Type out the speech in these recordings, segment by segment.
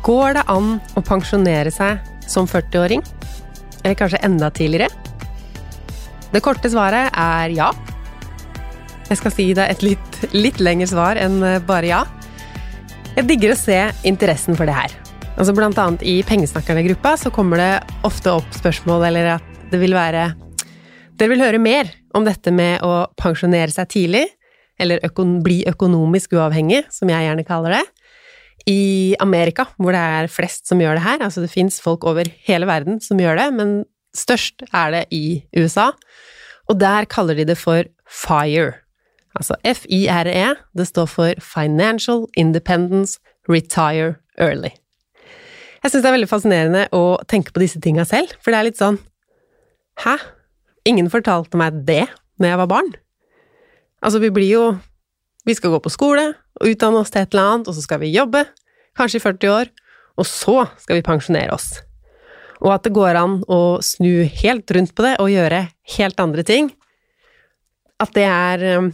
Går det an å pensjonere seg som 40-åring? Eller kanskje enda tidligere? Det korte svaret er ja. Jeg skal si deg et litt, litt lengre svar enn bare ja. Jeg digger å se interessen for det her. Altså Blant annet i Pengesnakkerne-gruppa så kommer det ofte opp spørsmål eller at det vil være Dere vil høre mer om dette med å pensjonere seg tidlig, eller økon bli økonomisk uavhengig, som jeg gjerne kaller det i Amerika, hvor det er flest som gjør det her. Altså det fins folk over hele verden som gjør det, men størst er det i USA. Og der kaller de det for FIRE. Altså F-I-R-E. Det står for Financial Independence Retire Early. Jeg syns det er veldig fascinerende å tenke på disse tinga selv, for det er litt sånn Hæ? Ingen fortalte meg det når jeg var barn. Altså, vi blir jo Vi skal gå på skole og utdanne oss til et eller annet, og så skal vi jobbe, kanskje i 40 år, og så skal vi pensjonere oss. Og at det går an å snu helt rundt på det og gjøre helt andre ting. At det er um,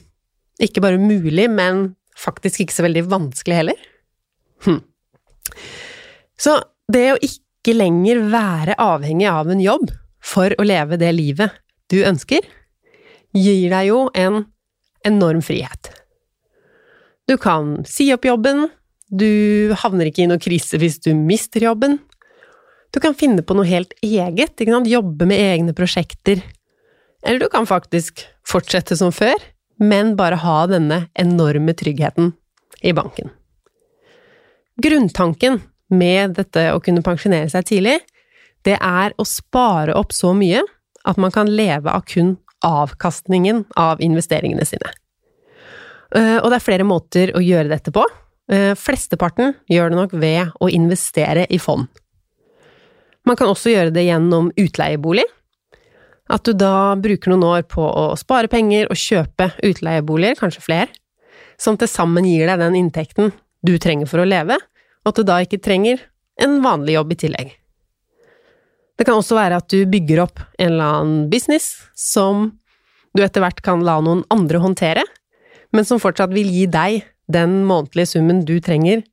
ikke bare mulig, men faktisk ikke så veldig vanskelig heller. Hm. Så det å ikke lenger være avhengig av en jobb for å leve det livet du ønsker, gir deg jo en enorm frihet. Du kan si opp jobben, du havner ikke i noen krise hvis du mister jobben. Du kan finne på noe helt eget, jobbe med egne prosjekter. Eller du kan faktisk fortsette som før, men bare ha denne enorme tryggheten i banken. Grunntanken med dette å kunne pensjonere seg tidlig, det er å spare opp så mye at man kan leve av kun avkastningen av investeringene sine. Eh, og det er flere måter å gjøre dette på. Eh, flesteparten gjør det nok ved å investere i fond. Man kan også gjøre det gjennom utleiebolig. At du da bruker noen år på å spare penger og kjøpe utleieboliger, kanskje flere, som til sammen gir deg den inntekten du trenger for å leve, og at du da ikke trenger en vanlig jobb i tillegg. Det kan også være at du bygger opp en eller annen business som du etter hvert kan la noen andre håndtere, men som fortsatt vil gi deg den månedlige summen du trenger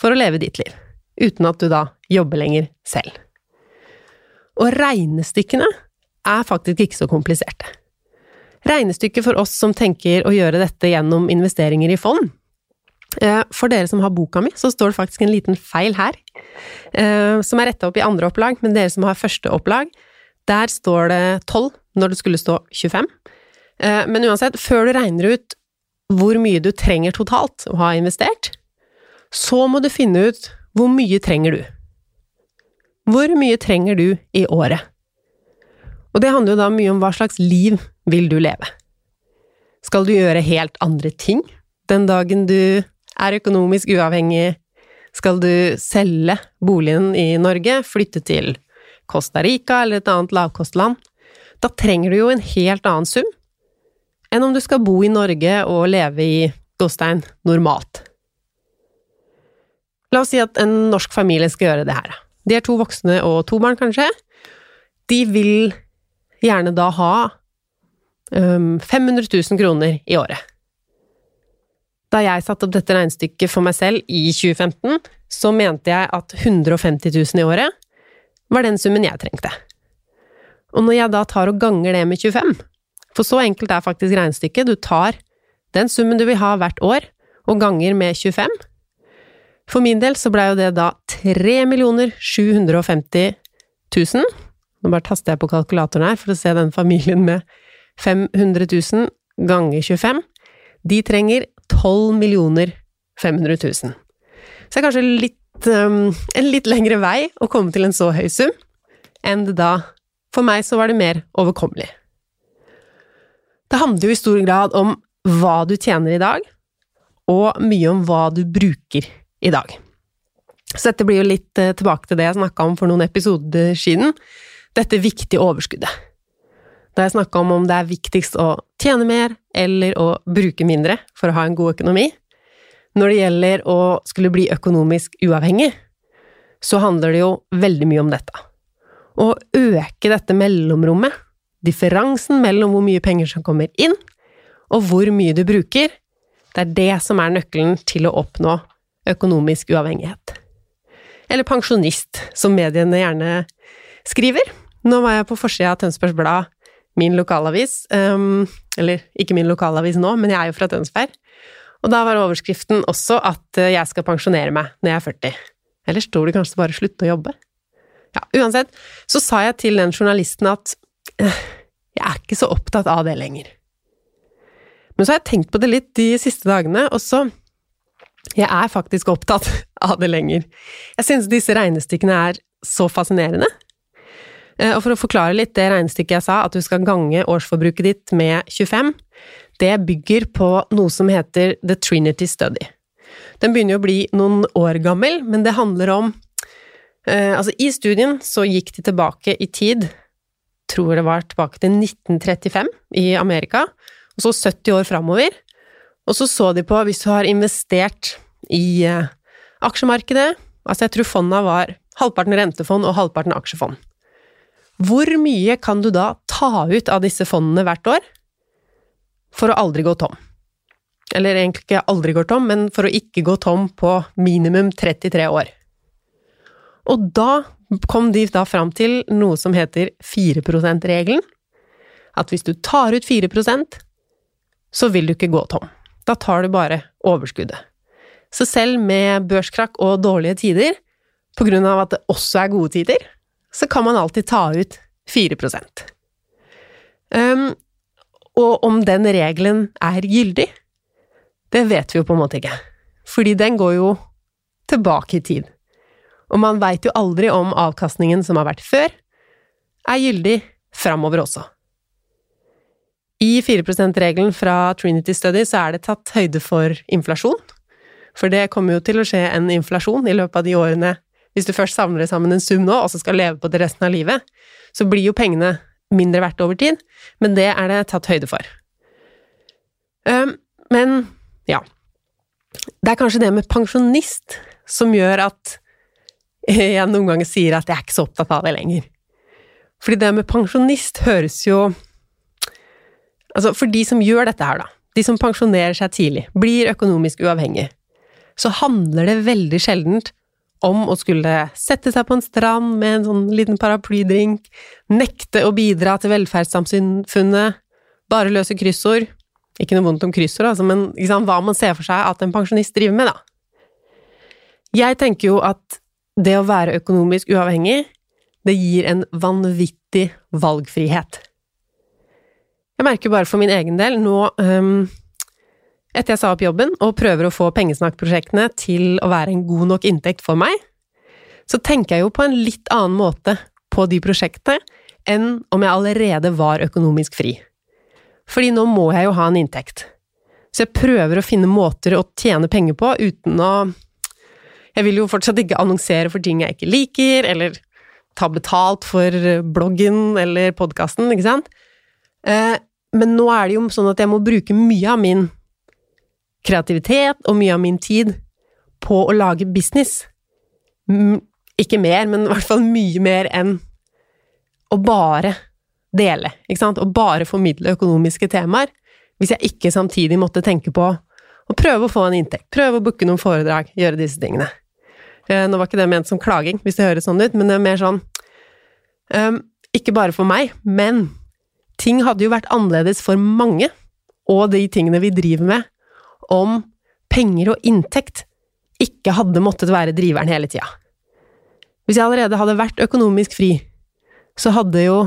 for å leve ditt liv, uten at du da jobber lenger selv. Og regnestykkene er faktisk ikke så kompliserte. Regnestykket for oss som tenker å gjøre dette gjennom investeringer i fond, eh, for dere som har boka mi, så står det faktisk en liten feil her, eh, som er retta opp i andre opplag, men dere som har første opplag, der står det 12 når det skulle stå 25. Eh, men uansett, før du regner ut hvor mye du trenger totalt å ha investert, så må du finne ut hvor mye trenger du. Hvor mye trenger du i året? Og det handler jo da mye om hva slags liv vil du leve. Skal du gjøre helt andre ting den dagen du er økonomisk uavhengig? Skal du selge boligen i Norge, flytte til Costa Rica eller et annet lavkostland? Da trenger du jo en helt annen sum enn om du skal bo i Norge og leve i Gåstein normalt. La oss si at en norsk familie skal gjøre det her. De er to voksne og to barn, kanskje. De vil gjerne da ha um, 500 000 kroner i året. Da jeg satte opp dette regnestykket for meg selv i 2015, så mente jeg at 150 000 i året var den summen jeg trengte. Og når jeg da tar og ganger det med 25, for så enkelt er faktisk regnestykket, du tar den summen du vil ha hvert år, og ganger med 25 For min del så blei jo det da 3 750 000 Nå bare taster jeg på kalkulatoren her for å se den familien med 500 000 ganger 25. De trenger 12 500 000. Så det er kanskje litt, um, en litt lengre vei å komme til en så høy sum enn det da For meg så var det mer overkommelig. Det handler jo i stor grad om hva du tjener i dag, og mye om hva du bruker i dag. Så dette blir jo litt eh, tilbake til det jeg snakka om for noen episoder siden, dette viktige overskuddet. Da jeg snakka om om det er viktigst å tjene mer eller å bruke mindre for å ha en god økonomi. Når det gjelder å skulle bli økonomisk uavhengig, så handler det jo veldig mye om dette. Å øke dette mellomrommet, differansen mellom hvor mye penger som kommer inn, og hvor mye du bruker, det er det som er nøkkelen til å oppnå økonomisk uavhengighet. Eller pensjonist, som mediene gjerne skriver. Nå var jeg på forsida av Tønsbergs Blad, min lokalavis, um, eller ikke min lokalavis nå, men jeg er jo fra Tønsberg. Og da var overskriften også at eh, jeg skal pensjonere meg når jeg er 40. Eller står det kanskje bare 'slutte å jobbe'? Ja, uansett, så sa jeg til den journalisten at jeg er ikke så opptatt av det lenger. Men så har jeg tenkt på det litt de siste dagene, og så Jeg er faktisk opptatt av det lenger. Jeg synes disse regnestykkene er så fascinerende. Eh, og for å forklare litt det regnestykket jeg sa, at du skal gange årsforbruket ditt med 25, det bygger på noe som heter The Trinity Study. Den begynner å bli noen år gammel, men det handler om eh, Altså, i studien så gikk de tilbake i tid, tror det var tilbake til 1935 i Amerika, og så 70 år framover, og så så de på, hvis du har investert i eh, aksjemarkedet, altså jeg tror fonda var halvparten rentefond og halvparten aksjefond. Hvor mye kan du da ta ut av disse fondene hvert år for å aldri gå tom? Eller egentlig ikke aldri gå tom, men for å ikke gå tom på minimum 33 år. Og da kom de da fram til noe som heter 4 %-regelen. At hvis du tar ut 4% så vil du ikke gå tom. Da tar du bare overskuddet. Så selv med børskrakk og dårlige tider, på grunn av at det også er gode tider, så kan man alltid ta ut 4 um, Og om den regelen er gyldig, det vet vi jo på en måte ikke. Fordi den går jo tilbake i tid. Og man veit jo aldri om avkastningen som har vært før, er gyldig framover også. I 4 %-regelen fra Trinity Study så er det tatt høyde for inflasjon. For det kommer jo til å skje en inflasjon i løpet av de årene hvis du først samler sammen en sum nå, og så skal leve på det resten av livet, så blir jo pengene mindre verdt over tid, men det er det tatt høyde for. Men ja Det er kanskje det med pensjonist som gjør at jeg noen ganger sier at jeg er ikke så opptatt av det lenger. Fordi det med pensjonist høres jo Altså, for de som gjør dette her, da, de som pensjonerer seg tidlig, blir økonomisk uavhengig, så handler det veldig sjeldent om å skulle sette seg på en strand med en sånn liten paraplydrink, nekte å bidra til velferdssamfunnet, bare løse kryssord. Ikke noe vondt om kryssord, altså, men liksom, hva man ser for seg at en pensjonist driver med, da. Jeg tenker jo at det å være økonomisk uavhengig, det gir en vanvittig valgfrihet. Jeg merker bare for min egen del, nå um, etter jeg sa opp jobben og prøver å få Pengesnakk-prosjektene til å være en god nok inntekt for meg, så tenker jeg jo på en litt annen måte på de prosjektene enn om jeg allerede var økonomisk fri. Fordi nå må jeg jo ha en inntekt. Så jeg prøver å finne måter å tjene penger på uten å Jeg vil jo fortsatt ikke annonsere for ting jeg ikke liker, eller ta betalt for bloggen eller podkasten, ikke sant? Eh, men nå er det jo sånn at jeg må bruke mye av min kreativitet og mye av min tid på å lage business. Ikke mer, men i hvert fall mye mer enn å bare dele, ikke sant, og bare formidle økonomiske temaer, hvis jeg ikke samtidig måtte tenke på å prøve å få en inntekt, prøve å booke noen foredrag, gjøre disse tingene. Eh, nå var ikke det ment som klaging, hvis det høres sånn ut, men det er mer sånn um, Ikke bare for meg, men ting hadde jo vært annerledes for mange, og de tingene vi driver med, om penger og inntekt ikke hadde måttet være driveren hele tida. Hvis jeg allerede hadde vært økonomisk fri, så hadde jo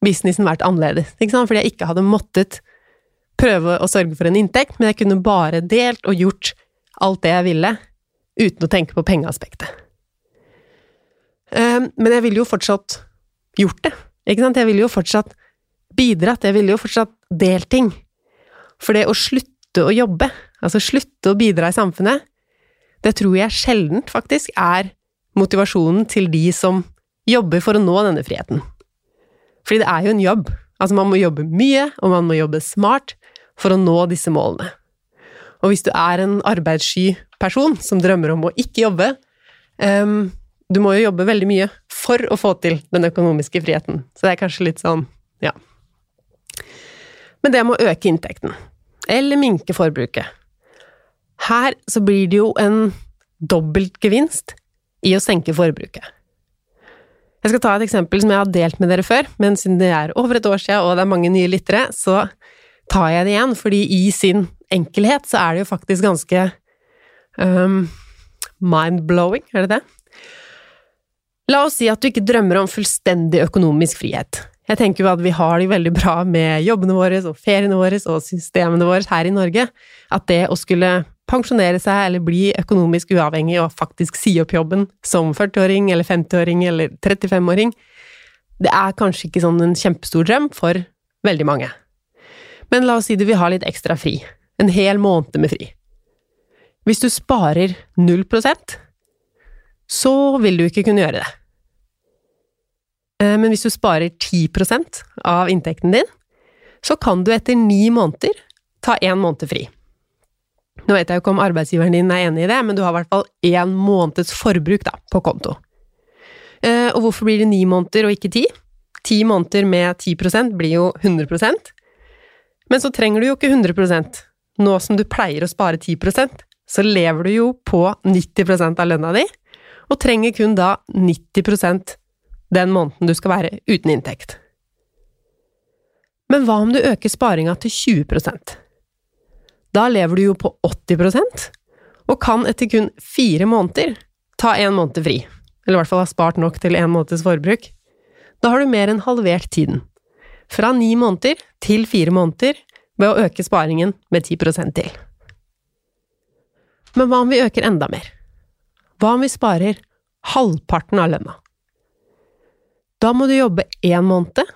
businessen vært annerledes, ikke sant? fordi jeg ikke hadde måttet prøve å sørge for en inntekt, men jeg kunne bare delt og gjort alt det jeg ville, uten å tenke på pengeaspektet. Ehm, men jeg ville jo fortsatt gjort det, ikke sant? Jeg ville jo fortsatt bidratt, jeg ville jo fortsatt delt ting. For det å slutte å jobbe, altså slutte å bidra i samfunnet, det tror jeg sjeldent faktisk er motivasjonen til de som jobber for å nå denne friheten. Fordi det er jo en jobb. Altså, man må jobbe mye, og man må jobbe smart for å nå disse målene. Og hvis du er en arbeidssky person som drømmer om å ikke jobbe, um, du må jo jobbe veldig mye for å få til den økonomiske friheten. Så det er kanskje litt sånn, ja. Men det med å øke inntekten, eller minke forbruket Her så blir det jo en dobbelt gevinst i å senke forbruket. Jeg skal ta et eksempel som jeg har delt med dere før, men siden det er over et år siden og det er mange nye lyttere, så tar jeg det igjen, fordi i sin enkelhet så er det jo faktisk ganske um, mind-blowing, er det det? La oss si at du ikke drømmer om fullstendig økonomisk frihet. Jeg tenker jo at vi har det veldig bra med jobbene våre og feriene våre og systemene våre her i Norge, at det å skulle pensjonere seg eller bli økonomisk uavhengig og faktisk si opp jobben som 40-åring eller 50-åring eller 35-åring, det er kanskje ikke sånn en kjempestor drøm for veldig mange. Men la oss si du vil ha litt ekstra fri. En hel måned med fri. Hvis du sparer 0% så vil du ikke kunne gjøre det. Eh, men hvis du sparer 10% av inntekten din, så kan du etter ni måneder ta én måned fri. Nå vet jeg jo ikke om arbeidsgiveren din er enig i det, men du har i hvert fall én måneds forbruk da, på konto. Eh, og hvorfor blir det ni måneder og ikke ti? Ti måneder med 10% blir jo 100% Men så trenger du jo ikke 100 Nå som du pleier å spare 10% så lever du jo på 90% av lønna di, og trenger kun da 90% den måneden du skal være uten inntekt. Men hva om du øker sparinga til 20% da lever du jo på 80% og kan etter kun fire måneder ta en måned fri, eller i hvert fall ha spart nok til en måneds forbruk. Da har du mer enn halvert tiden. Fra ni måneder til fire måneder ved å øke sparingen med 10% til. Men hva om vi øker enda mer? Hva om vi sparer halvparten av lønna? Da må du jobbe én måned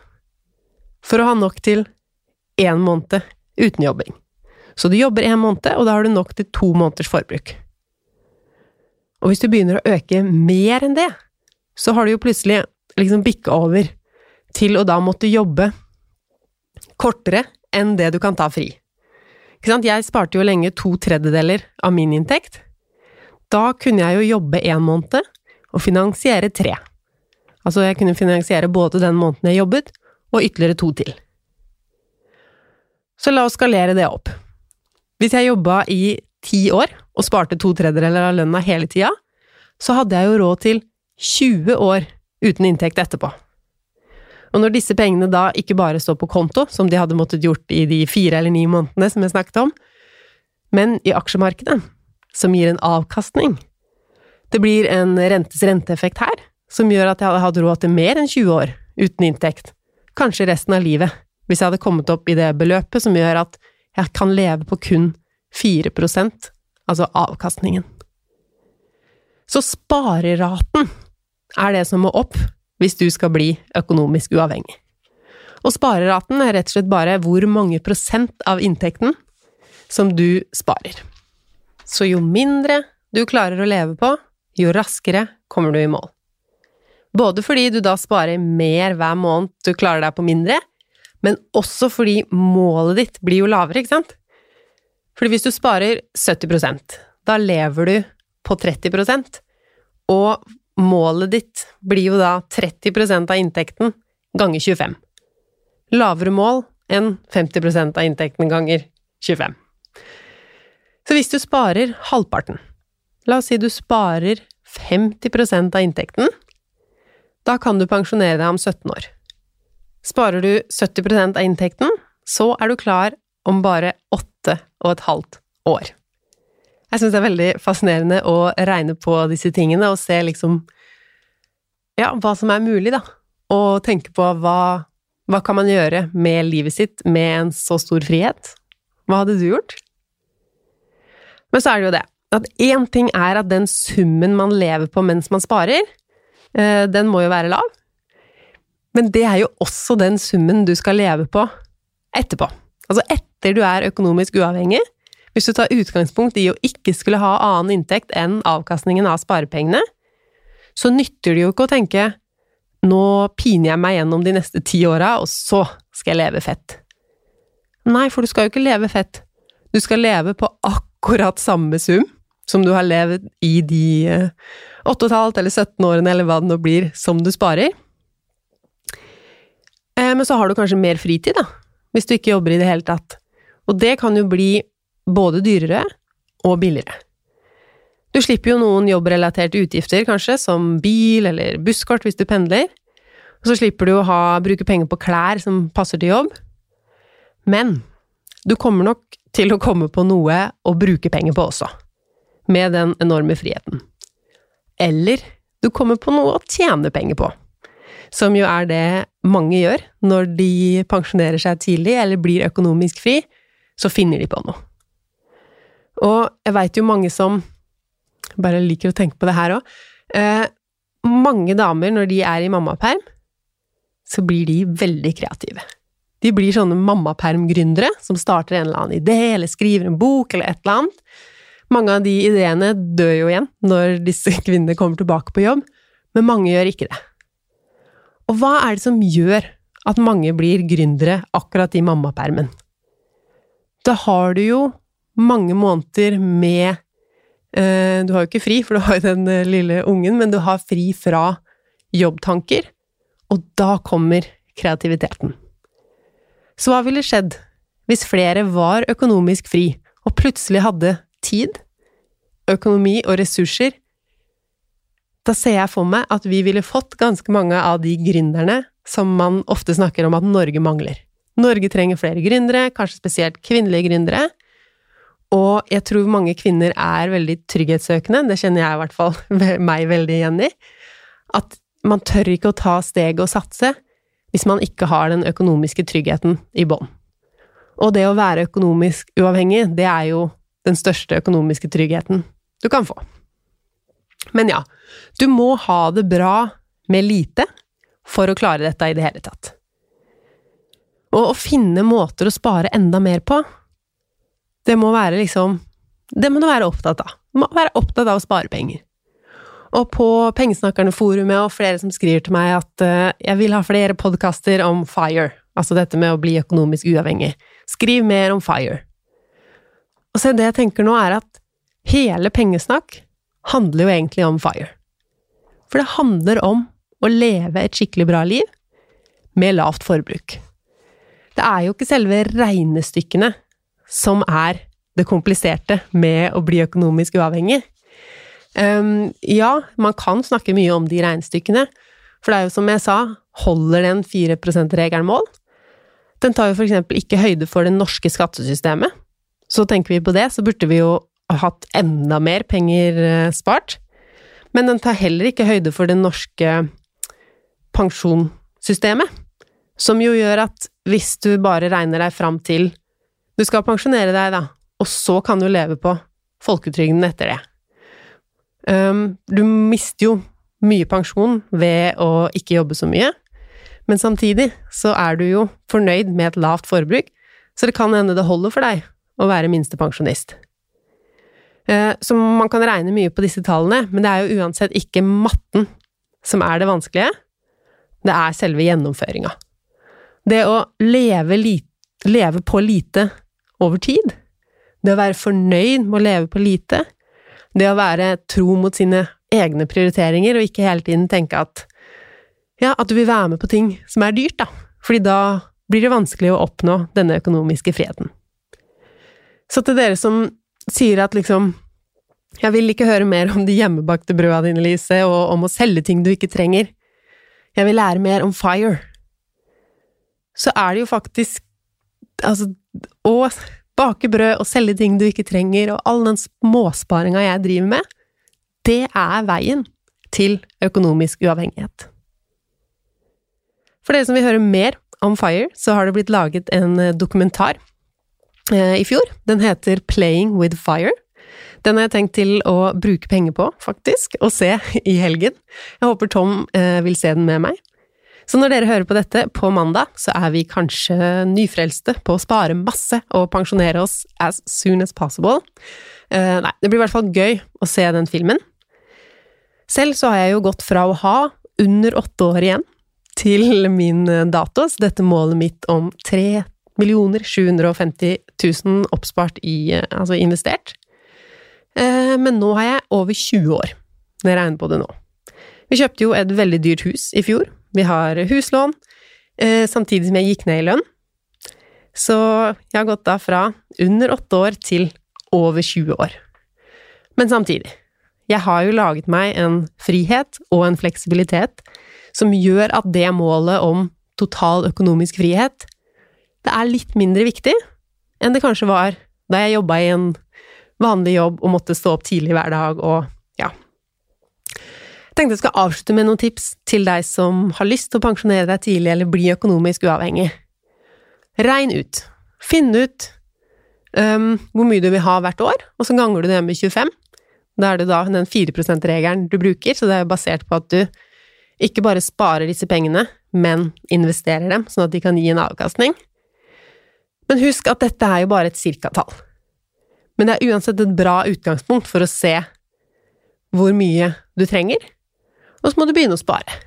for å ha nok til én måned uten jobbing. Så du jobber en måned, og da har du nok til to måneders forbruk. Og hvis du begynner å øke mer enn det, så har du jo plutselig liksom bikka over til å da måtte jobbe kortere enn det du kan ta fri. Jeg sparte jo lenge to tredjedeler av min inntekt. Da kunne jeg jo jobbe én måned og finansiere tre. Altså, jeg kunne finansiere både den måneden jeg jobbet, og ytterligere to til. Så la oss skalere det opp. Hvis jeg jobba i ti år og sparte to tredjedeler av lønna hele tida, så hadde jeg jo råd til 20 år uten inntekt etterpå. Og når disse pengene da ikke bare står på konto, som de hadde måttet gjort i de fire eller ni månedene som jeg snakket om, men i aksjemarkedet, som gir en avkastning. Det blir en rentes renteeffekt her, som gjør at jeg hadde hatt råd til mer enn 20 år uten inntekt, kanskje resten av livet, hvis jeg hadde kommet opp i det beløpet som gjør at jeg kan leve på kun 4% altså avkastningen. Så spareraten er det som må opp hvis du skal bli økonomisk uavhengig. Og spareraten er rett og slett bare hvor mange prosent av inntekten som du sparer. Så jo mindre du klarer å leve på, jo raskere kommer du i mål. Både fordi du da sparer mer hver måned du klarer deg på mindre, men også fordi målet ditt blir jo lavere, ikke sant? Fordi hvis du sparer 70% da lever du på 30% og målet ditt blir jo da 30% av inntekten ganger 25. Lavere mål enn 50% av inntekten ganger 25. Så hvis du sparer halvparten, la oss si du sparer 50% av inntekten, da kan du pensjonere deg om 17 år. Sparer du 70% av inntekten, så er du klar om bare åtte og et halvt år. Jeg syns det er veldig fascinerende å regne på disse tingene og se liksom ja, hva som er mulig, da. Og tenke på hva, hva kan man gjøre med livet sitt med en så stor frihet? Hva hadde du gjort? Men så er det jo det at én ting er at den summen man lever på mens man sparer, eh, den må jo være lav. Men det er jo også den summen du skal leve på etterpå. Altså etter du er økonomisk uavhengig. Hvis du tar utgangspunkt i å ikke skulle ha annen inntekt enn avkastningen av sparepengene, så nytter det jo ikke å tenke nå piner jeg meg gjennom de neste ti åra, og så skal jeg leve fett. Nei, for du skal jo ikke leve fett. Du skal leve på akkurat samme sum som du har levd i de 8,5 eller 17 årene, eller hva det nå blir, som du sparer. Eh, men så har du kanskje mer fritid, da, hvis du ikke jobber i det hele tatt. Og det kan jo bli både dyrere og billigere. Du slipper jo noen jobbrelaterte utgifter, kanskje, som bil eller busskort hvis du pendler. Og så slipper du å ha, bruke penger på klær som passer til jobb. Men du kommer nok til å komme på noe å bruke penger på også, med den enorme friheten. Eller du kommer på noe å tjene penger på som jo er det mange gjør når de pensjonerer seg tidlig eller blir økonomisk fri, så finner de på noe. Og jeg veit jo mange som bare liker å tenke på det her òg. Eh, mange damer, når de er i mammaperm, så blir de veldig kreative. De blir sånne mammaperm-gründere som starter en eller annen idé, eller skriver en bok, eller et eller annet. Mange av de ideene dør jo igjen når disse kvinnene kommer tilbake på jobb, men mange gjør ikke det. Og hva er det som gjør at mange blir gründere akkurat i mammapermen? Da har du jo mange måneder med eh, Du har jo ikke fri, for du har jo den eh, lille ungen, men du har fri fra jobbtanker, og da kommer kreativiteten. Så hva ville skjedd hvis flere var økonomisk fri, og plutselig hadde tid, økonomi og ressurser da ser jeg for meg at vi ville fått ganske mange av de gründerne som man ofte snakker om at Norge mangler. Norge trenger flere gründere, kanskje spesielt kvinnelige gründere. Og jeg tror mange kvinner er veldig trygghetssøkende, det kjenner jeg i hvert fall meg veldig igjen i. At man tør ikke å ta steget og satse hvis man ikke har den økonomiske tryggheten i bånn. Og det å være økonomisk uavhengig, det er jo den største økonomiske tryggheten du kan få. Men ja, du må ha det bra med lite for å klare dette i det hele tatt. Og å finne måter å spare enda mer på, det må være liksom Det må du være opptatt av. Du må være opptatt av å spare penger. Og på Pengesnakkerne-forumet og flere som skriver til meg at uh, jeg vil ha flere podkaster om FIRE, altså dette med å bli økonomisk uavhengig. Skriv mer om FIRE. Og så det jeg tenker nå, er at hele Pengesnakk handler jo egentlig om FIRE. For det handler om å leve et skikkelig bra liv med lavt forbruk. Det er jo ikke selve regnestykkene som er det kompliserte med å bli økonomisk uavhengig. Um, ja, man kan snakke mye om de regnestykkene, for det er jo som jeg sa, holder den 4 %-regelen mål? Den tar jo for eksempel ikke høyde for det norske skattesystemet. Så tenker vi på det, så burde vi jo hatt enda mer penger eh, spart. Men den tar heller ikke høyde for det norske pensjonssystemet, som jo gjør at hvis du bare regner deg fram til Du skal pensjonere deg, da, og så kan du leve på folketrygden etter det. Um, du mister jo mye pensjon ved å ikke jobbe så mye, men samtidig så er du jo fornøyd med et lavt forbruk, så det kan hende det holder for deg å være minstepensjonist. Uh, så man kan regne mye på disse tallene, men det er jo uansett ikke matten som er det vanskelige, det er selve gjennomføringa. Det å leve, lite, leve på lite over tid, det å være fornøyd med å leve på lite, det å være tro mot sine egne prioriteringer og ikke hele tiden tenke at ja, at du vil være med på ting som er dyrt, da, fordi da blir det vanskelig å oppnå denne økonomiske friheten. Så til dere som sier at liksom jeg vil ikke høre mer om de hjemmebakte brøda dine, Lise, og om å selge ting du ikke trenger. Jeg vil lære mer om FIRE. Så er det jo faktisk Altså, å bake brød og selge ting du ikke trenger, og all den småsparinga jeg driver med, det er veien til økonomisk uavhengighet. For dere som vil høre mer om FIRE, så har det blitt laget en dokumentar eh, i fjor. Den heter Playing with Fire. Den har jeg tenkt til å bruke penger på, faktisk, og se i helgen. Jeg håper Tom eh, vil se den med meg. Så når dere hører på dette på mandag, så er vi kanskje nyfrelste på å spare masse og pensjonere oss as soon as possible. Uh, nei, det blir i hvert fall gøy å se den filmen. Selv så har jeg jo gått fra å ha under åtte år igjen til min dato, så dette målet mitt om 3 750 000 oppspart i, eh, altså investert. Uh, men nå har jeg over 20 år, når jeg regner på det nå. Vi kjøpte jo et veldig dyrt hus i fjor, vi har huslån, eh, samtidig som jeg gikk ned i lønn. Så jeg har gått da fra under åtte år til over 20 år. Men samtidig, jeg har jo laget meg en frihet og en fleksibilitet som gjør at det målet om total økonomisk frihet, det er litt mindre viktig enn det kanskje var da jeg jobba i en vanlig jobb og måtte stå opp tidlig hver dag og jeg tenkte jeg skal avslutte med noen tips til deg som har lyst til å pensjonere deg tidlig eller bli økonomisk uavhengig. Regn ut. Finn ut um, hvor mye du vil ha hvert år, og så ganger du det med 25. Da er det da den 4 %-regelen du bruker, så det er basert på at du ikke bare sparer disse pengene, men investerer dem, sånn at de kan gi en avkastning. Men husk at dette er jo bare et cirkatall. Men det er uansett et bra utgangspunkt for å se hvor mye du trenger, og så må du begynne å spare.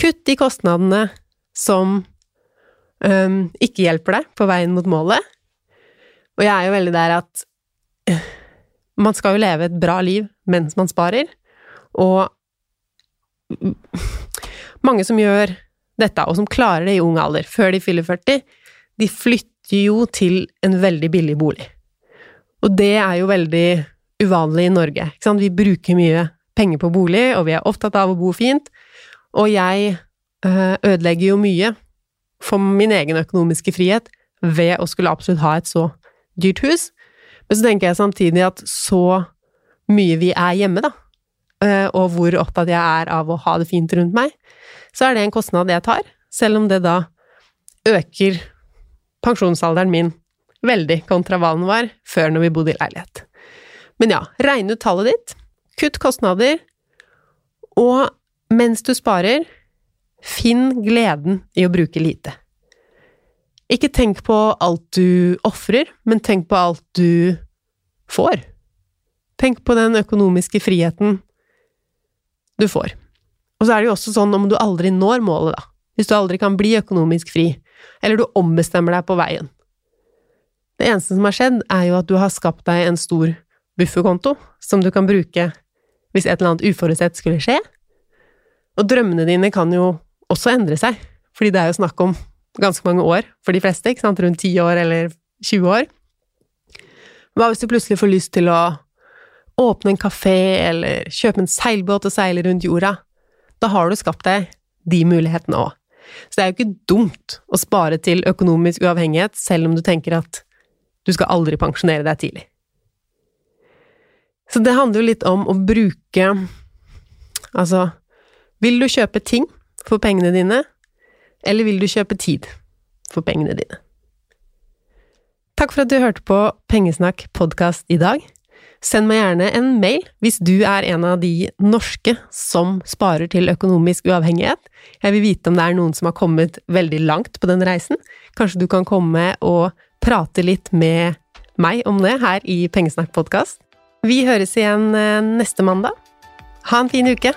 Kutt de kostnadene som um, ikke hjelper deg på veien mot målet. Og jeg er jo veldig der at man skal jo leve et bra liv mens man sparer, og mange som gjør dette, og som klarer det i ung alder, før de fyller 40, de flytter jo til en veldig billig bolig. Og det er jo veldig uvanlig i Norge. Vi bruker mye penger på bolig, og vi er opptatt av å bo fint. Og jeg øh, ødelegger jo mye for min egen økonomiske frihet ved å skulle absolutt ha et så dyrt hus. Men så tenker jeg samtidig at så mye vi er hjemme, da, øh, og hvor opptatt jeg er av å ha det fint rundt meg, så er det en kostnad jeg tar, selv om det da øker pensjonsalderen min veldig kontra hva den var før når vi bodde i leilighet. Men ja, regne ut tallet ditt, Kutt kostnader, og mens du sparer, finn gleden i å bruke lite. Ikke tenk på alt du ofrer, men tenk på alt du får. Tenk på den økonomiske friheten du får. Og så er det jo også sånn om du aldri når målet, da. Hvis du aldri kan bli økonomisk fri, eller du ombestemmer deg på veien. Det eneste som har skjedd, er jo at du har skapt deg en stor bufferkonto som du kan bruke hvis et eller annet uforutsett skulle skje. Og drømmene dine kan jo også endre seg, fordi det er jo snakk om ganske mange år for de fleste, ikke sant, rundt 10 år eller 20 år. Hva hvis du plutselig får lyst til å åpne en kafé eller kjøpe en seilbåt og seile rundt jorda? Da har du skapt deg de mulighetene òg. Så det er jo ikke dumt å spare til økonomisk uavhengighet, selv om du tenker at du skal aldri pensjonere deg tidlig. Så det handler jo litt om å bruke Altså, vil du kjøpe ting for pengene dine, eller vil du kjøpe tid for pengene dine? Takk for at du hørte på Pengesnakk podkast i dag. Send meg gjerne en mail hvis du er en av de norske som sparer til økonomisk uavhengighet. Jeg vil vite om det er noen som har kommet veldig langt på den reisen. Kanskje du kan komme og prate litt med meg om det her i Pengesnakk podkast. Vi høres igjen eh, neste mandag. Ha en fin uke!